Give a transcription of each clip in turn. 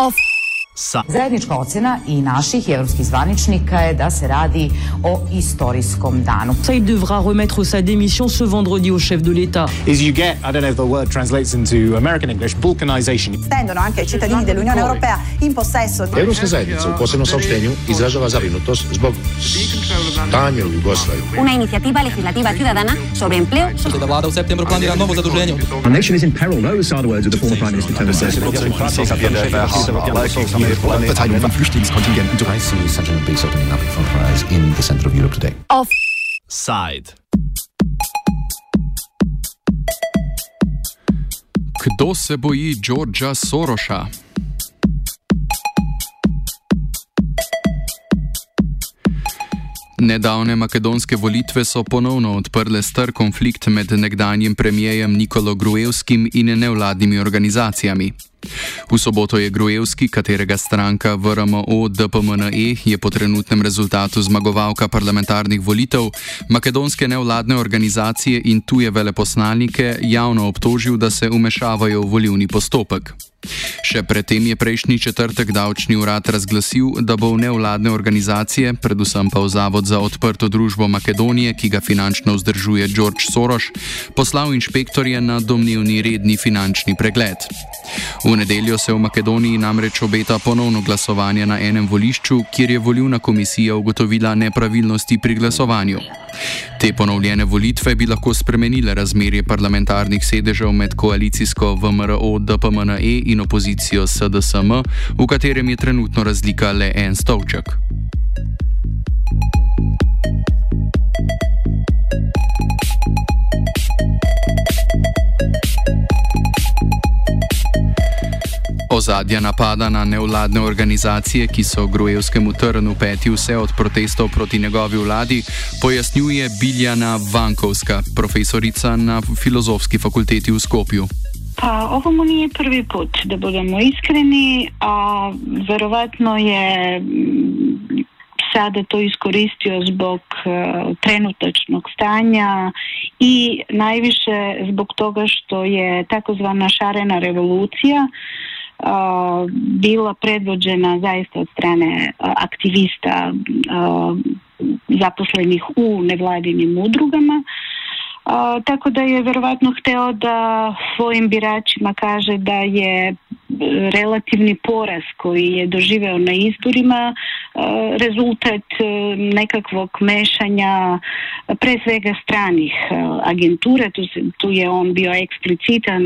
Off. Sa. Zajednička ocjena i naših i evropskih zvaničnika je da se radi o istorijskom danu. Il devra remettre sa démission ce vendredi au chef de l'État. Is you get, I don't know if the word translates into American English, balkanization. Stendono anche i cittadini dell'Unione Europea in possesso. Evropska zajednica u posebnom saopštenju izražava zabrinutost zbog stanja u Jugoslaviji. Una iniciativa legislativa ciudadana sobre empleo. Da vlada u septembru planira novo zaduženje. Our nation is in peril. Those are the words of the former Prime Minister Tony Blair. Verteilung von Flüchtlingskontingenten. I see Central base opening up for rise in the center of Europe today. Off. Side. Kdo se boji Georgea Soroša? Nedavne makedonske volitve so ponovno odprle star konflikt med nekdanjim premijejem Nikolo Gruevskim in nevladnimi organizacijami. V soboto je Grujevski, katerega stranka VRMO DPMNE je po trenutnem rezultatu zmagovalka parlamentarnih volitev, makedonske nevladne organizacije in tuje veleposlanike javno obtožil, da se umešavajo v volivni postopek. Še predtem je prejšnji četrtek davčni urad razglasil, da bo v nevladne organizacije, predvsem pa v Zavod za odprto družbo Makedonije, ki ga finančno vzdržuje George Soros, poslal inšpektorje na domnevni redni finančni pregled. V nedeljo se v Makedoniji namreč obeta ponovno glasovanje na enem volišču, kjer je volivna komisija ugotovila nepravilnosti pri glasovanju. Te ponovljene volitve bi lahko spremenile razmerje parlamentarnih sedežev med koalicijsko VMRO DPMNE in opozicijo SDSM, v katerem je trenutno razlika le en stolček. Ozadja napada na nevladne organizacije, ki so grujevskemu trnu peti vse od protestov proti njegovi vladi, pojasnjuje Biljana Vankovska, profesorica na filozofski fakulteti v Skopju. Pa ovo mu nije prvi put, da budemo iskreni, a verovatno je mm, sada to iskoristio zbog uh, trenutačnog stanja i najviše zbog toga što je takozvana šarena revolucija uh, bila predvođena zaista od strane uh, aktivista zaposlenih u nevladinim udrugama. A, tako da je verovatno hteo da svojim biračima kaže da je relativni poraz koji je doživeo na izborima rezultat nekakvog mešanja pre svega stranih agentura, tu, se, tu je on bio eksplicitan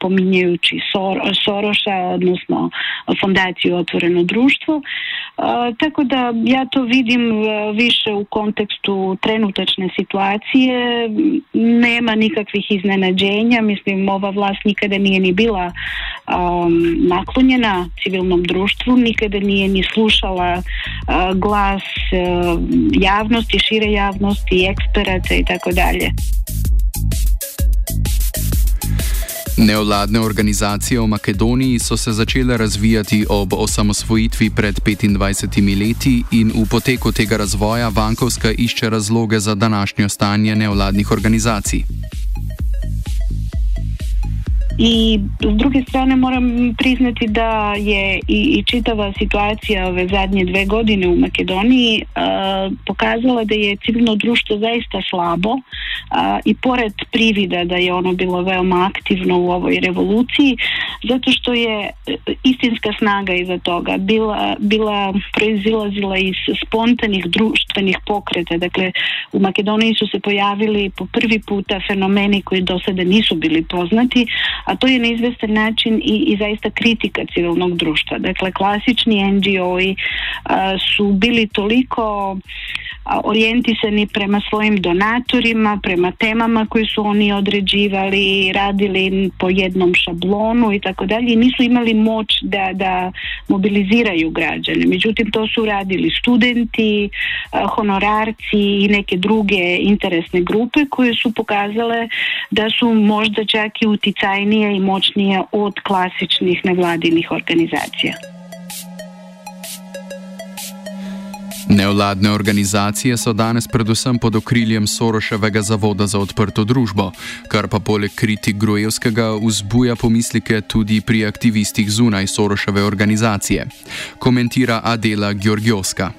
pominjajući Sor, Soroša, odnosno fondaciju Otvoreno društvo. Tako da ja to vidim više u kontekstu trenutačne situacije, nema nikakvih iznenađenja, mislim ova vlast nikada nije ni bila um, naklonjena civilnom društvu, nikada nije ni slušala uh, glas uh, javnosti, šire javnosti, eksperata i tako dalje. Nevladne organizacije v Makedoniji so se začele razvijati ob osamosvojitvi pred 25 leti in v poteku tega razvoja Vankovska išče razloge za današnjo stanje nevladnih organizacij. I s druge strane moram priznati da je i, i čitava situacija ove zadnje dve godine u Makedoniji uh, pokazala da je civilno društvo zaista slabo uh, i pored privida da je ono bilo veoma aktivno u ovoj revoluciji zato što je istinska snaga iza toga bila, bila proizilazila iz spontanih društvenih pokreta dakle u Makedoniji su se pojavili po prvi puta fenomeni koji do sada nisu bili poznati a to je na izvestan način i, i zaista kritika civilnog društva. Dakle, klasični NGO-i su bili toliko orijentisani prema svojim donatorima, prema temama koje su oni određivali, radili po jednom šablonu i tako dalje i nisu imali moć da, da mobiliziraju građane. Međutim, to su radili studenti, honorarci i neke druge interesne grupe koje su pokazale da su možda čak i uticajnije i moćnije od klasičnih nevladinih organizacija. Nevladne organizacije so danes predvsem pod okriljem Soroševega zavoda za odprto družbo, kar pa poleg kritik Grojevskega vzbuja pomislike tudi pri aktivistih zunaj Soroševe organizacije, komentira Adela Georgioska.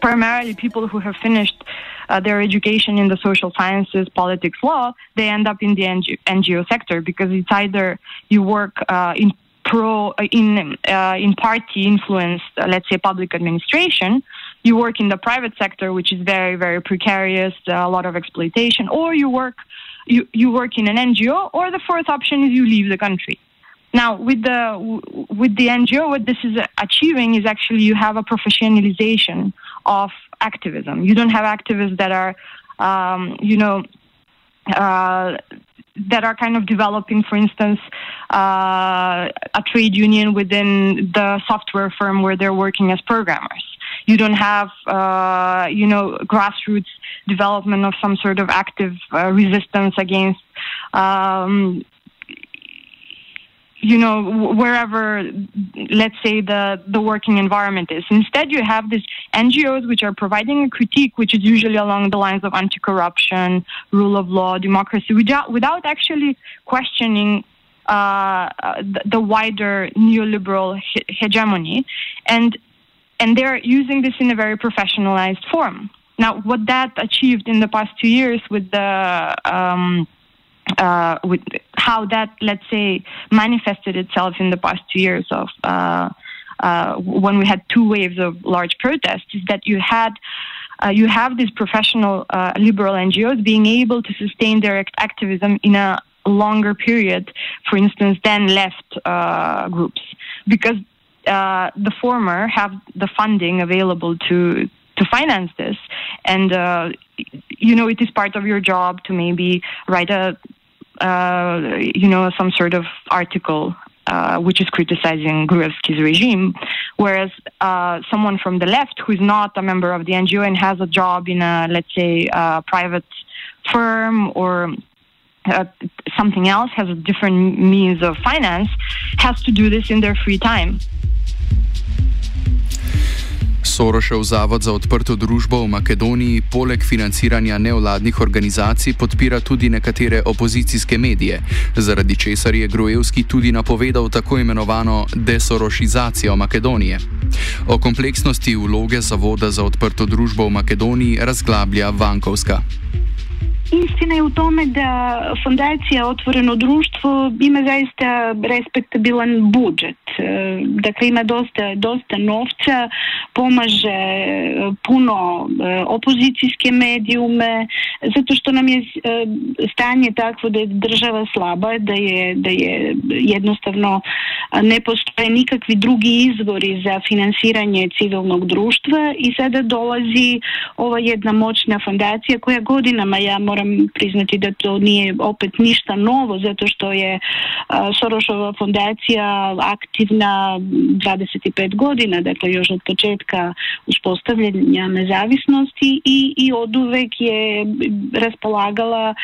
Primarily people who have finished uh, their education in the social sciences, politics, law, they end up in the NGO, NGO sector because it's either you work uh, in pro in uh, in party influenced, uh, let's say, public administration, you work in the private sector, which is very, very precarious, uh, a lot of exploitation, or you work you, you work in an NGO, or the fourth option is you leave the country. Now, with the with the NGO, what this is achieving is actually you have a professionalization of activism. You don't have activists that are, um, you know, uh, that are kind of developing, for instance, uh, a trade union within the software firm where they're working as programmers. You don't have, uh, you know, grassroots development of some sort of active uh, resistance against. Um, you know wherever let's say the the working environment is instead you have these ngos which are providing a critique which is usually along the lines of anti-corruption rule of law democracy without without actually questioning uh, the, the, wider neoliberal he- hegemony and and they're using this in a very professionalized form. Now, what that achieved in the past two years with the um, uh, with how that, let's say, manifested itself in the past two years of uh, uh, when we had two waves of large protests, is that you had uh, you have these professional uh, liberal NGOs being able to sustain their activism in a longer period, for instance, than left uh, groups, because uh, the former have the funding available to to finance this, and uh, you know it is part of your job to maybe write a uh, you know some sort of article uh, which is criticizing Gruevski's regime, whereas uh, someone from the left who is not a member of the NGO and has a job in a let's say a private firm or uh, something else has a different means of finance has to do this in their free time. Sorošev zavod za odprto družbo v Makedoniji poleg financiranja nevladnih organizacij podpira tudi nekatere opozicijske medije, zaradi česar je Grojevski tudi napovedal tako imenovano desorošizacijo Makedonije. O kompleksnosti vloge zavoda za odprto družbo v Makedoniji razglablja Vankovska. Istina je u tome da fondacija Otvoreno društvo ima zaista respektabilan budžet. E, dakle, ima dosta, dosta novca, pomaže puno e, opozicijske medijume, zato što nam je e, stanje takvo da je država slaba, da je, da je jednostavno ne postoje nikakvi drugi izvori za finansiranje civilnog društva i sada dolazi ova jedna moćna fondacija koja godinama ja moram moram priznati da to nije opet ništa novo zato što je Sorošova fondacija aktivna 25 godina, dakle još od početka uspostavljanja nezavisnosti i, i od uvek je raspolagala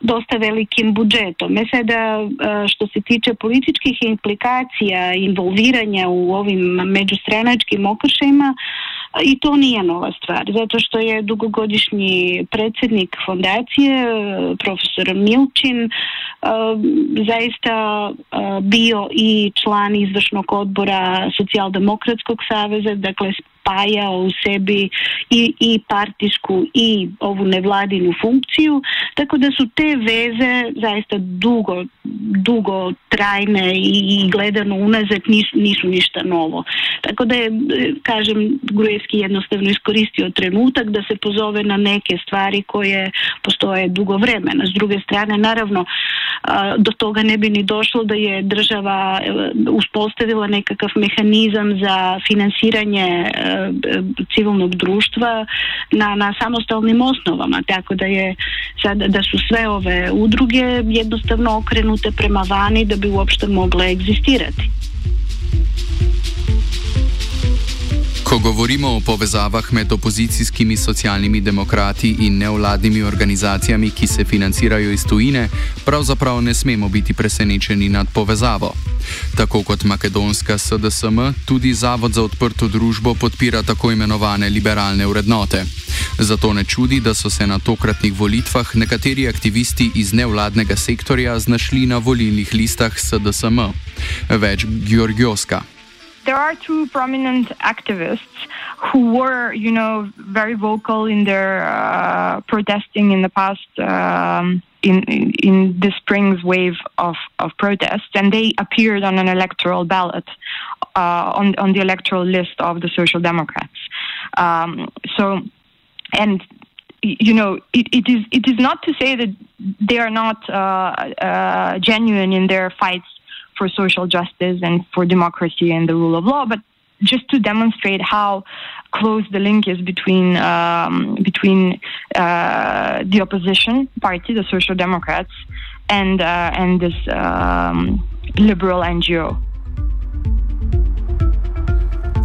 dosta velikim budžetom. E sada što se tiče političkih implikacija, involviranja u ovim međustranačkim okršajima, i to nije nova stvar, zato što je dugogodišnji predsjednik fondacije, profesor Milčin, zaista bio i član izvršnog odbora Socijaldemokratskog saveza, dakle spajao u sebi i, i partijsku i ovu nevladinu funkciju, tako da su te veze zaista dugo, dugo trajne i, gledano unazad nisu, nisu ništa novo. Tako da je, kažem, Grujevski jednostavno iskoristio trenutak da se pozove na neke stvari koje postoje dugo vremena. S druge strane, naravno, do toga ne bi ni došlo da je država e, uspostavila nekakav mehanizam za finansiranje e, civilnog društva na, na samostalnim osnovama, tako da je sad, da su sve ove udruge jednostavno okrenute prema vani da bi uopšte mogle egzistirati. Govorimo o povezavah med opozicijskimi socialnimi demokrati in nevladnimi organizacijami, ki se financirajo iz tujine, pravzaprav ne smemo biti presenečeni nad povezavo. Tako kot makedonska SDSM, tudi Zavod za odprto družbo podpira tako imenovane liberalne vrednote. Zato ne čudi, da so se na tokratnih volitvah nekateri aktivisti iz nevladnega sektorja znašli na volilnih listah SDSM. Več Georgioska. There are two prominent activists who were, you know, very vocal in their uh, protesting in the past. Um, in, in, in the spring's wave of, of protests, and they appeared on an electoral ballot uh, on on the electoral list of the Social Democrats. Um, so, and you know, it, it is it is not to say that they are not uh, uh genuine in their fights for social justice and for democracy and the rule of law, but just to demonstrate how close the link is between um, between uh, the opposition party, the Social Democrats, and uh, and this um, liberal NGO.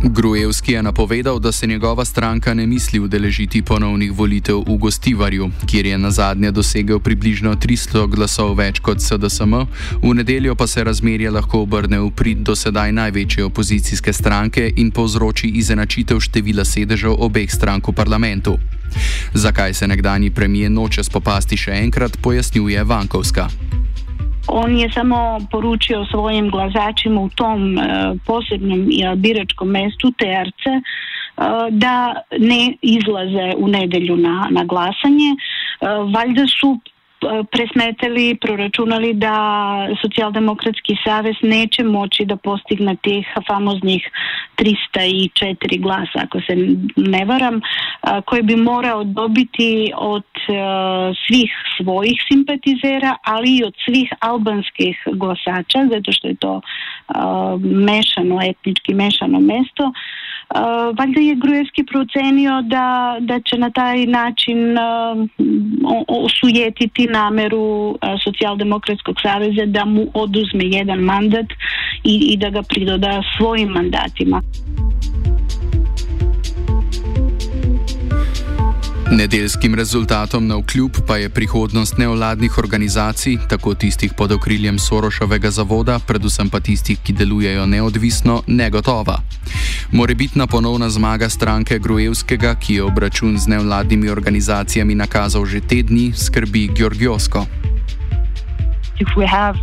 Grujevski je napovedal, da se njegova stranka ne misli udeležiti ponovnih volitev v Gostivarju, kjer je na zadnje dosegel približno 300 glasov več kot SDSM, v nedeljo pa se razmerje lahko obrne v prid do sedaj največje opozicijske stranke in povzroči izenačitev števila sedežev obeh strank v parlamentu. Zakaj se nekdani premijer noče spopasti še enkrat, pojasnjuje Vankovska. On je samo poručio svojim glasačima u tom e, posebnom biračkom mestu Terce da ne izlaze u nedelju na, na glasanje. E, valjda su presmetali, proračunali da socijaldemokratski savez neće moći da postigne tih famoznih 304 glasa, ako se ne varam, koje bi morao dobiti od svih svojih simpatizera, ali i od svih albanskih glasača, zato što je to mešano, etnički mešano mesto. Valjda je Grujevski procenio da, da će na taj način osujetiti nameru Socijaldemokratskog saveza da mu oduzme jedan mandat i, i da ga pridoda svojim mandatima. Nedeljskim rezultatom na vkljub pa je prihodnost nevladnih organizacij, tako tistih pod okriljem Sorošovega zavoda, predvsem pa tistih, ki delujejo neodvisno, negotova. Morebitna ponovna zmaga stranke Grujevskega, ki je obračun z nevladnimi organizacijami nakazal že te dni, skrbi Georgiosko. If we have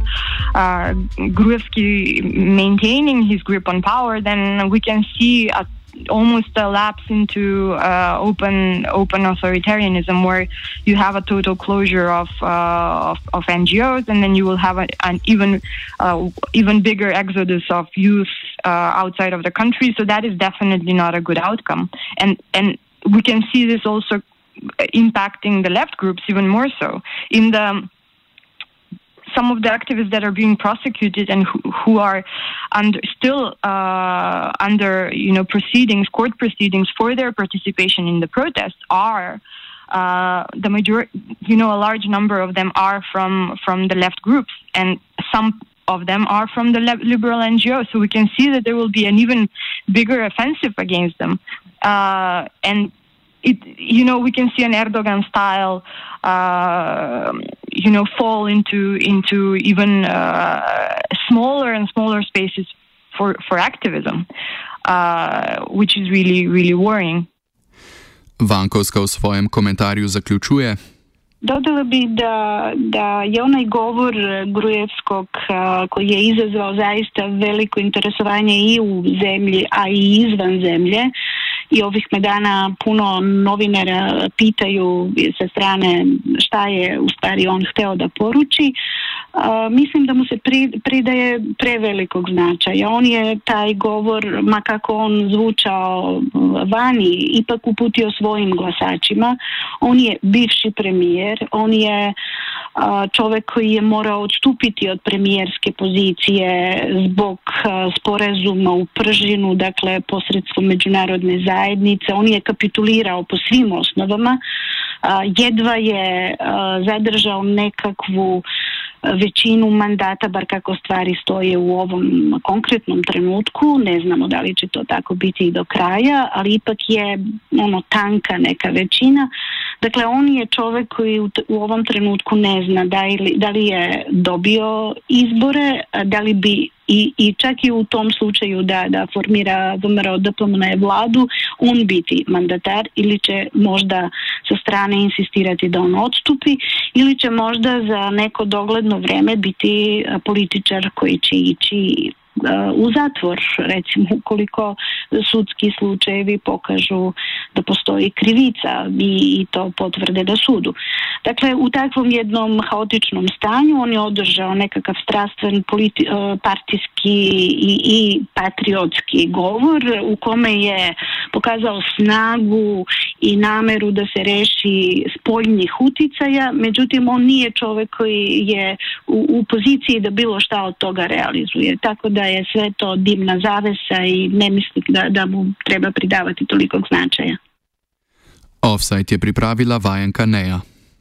uh, Gruevski maintaining his grip on power, then we can see a almost a lapse into uh, open open authoritarianism, where you have a total closure of uh, of, of, NGOs, and then you will have a, an even uh, even bigger exodus of youth uh, outside of the country. So that is definitely not a good outcome, and and we can see this also impacting the left groups even more so in the some of the activists that are being prosecuted and who, who are under, still uh, under you know proceedings, court proceedings for their participation in the protests are uh, the majority, you know, a large number of them are from from the left groups, and some of them are from the liberal NGO. So we can see that there will be an even bigger offensive against them, uh, and it, you know, we can see an Erdogan style, uh, you know, fall into into even uh, smaller and smaller spaces for for activism, uh, which is really really worrying. Vankovska v svojem komentarju zaključuje. Dodala bi da, da je onaj govor Grujevskog koji je izazvao zaista veliko interesovanje i u zemlji, a i izvan zemlje, i ovih me dana puno novinara pitaju sa strane šta je u stvari on hteo da poruči. Mislim da mu se pridaje prevelikog značaja. On je taj govor, ma kako on zvučao vani, ipak uputio svojim glasačima. On je bivši premijer, on je čovjek koji je morao odstupiti od premijerske pozicije zbog sporazuma u Pržinu, dakle posredstvom međunarodne zajednice. On je kapitulirao po svim osnovama. Jedva je zadržao nekakvu većinu mandata, bar kako stvari stoje u ovom konkretnom trenutku. Ne znamo da li će to tako biti i do kraja, ali ipak je ono tanka neka većina. Dakle, on je čovjek koji u, u ovom trenutku ne zna da li, da li je dobio izbore, da li bi i, i čak i u tom slučaju da, da formira VMRO je vladu, on biti mandatar ili će možda sa strane insistirati da on odstupi ili će možda za neko dogledno vrijeme biti političar koji će ići u zatvor, recimo ukoliko sudski slučajevi pokažu da postoji krivica i, i to potvrde da sudu. Dakle, u takvom jednom haotičnom stanju on je održao nekakav strastven politi, e, partijski i, i patriotski govor u kome je pokazao snagu i nameru da se reši spoljnih uticaja, međutim on nije čovjek koji je u, u poziciji da bilo šta od toga realizuje. Tako da je sve to dimna zavesa i ne mislim da, da mu treba pridavati tolikog značaja. Offside je pripravila vajenka Neja.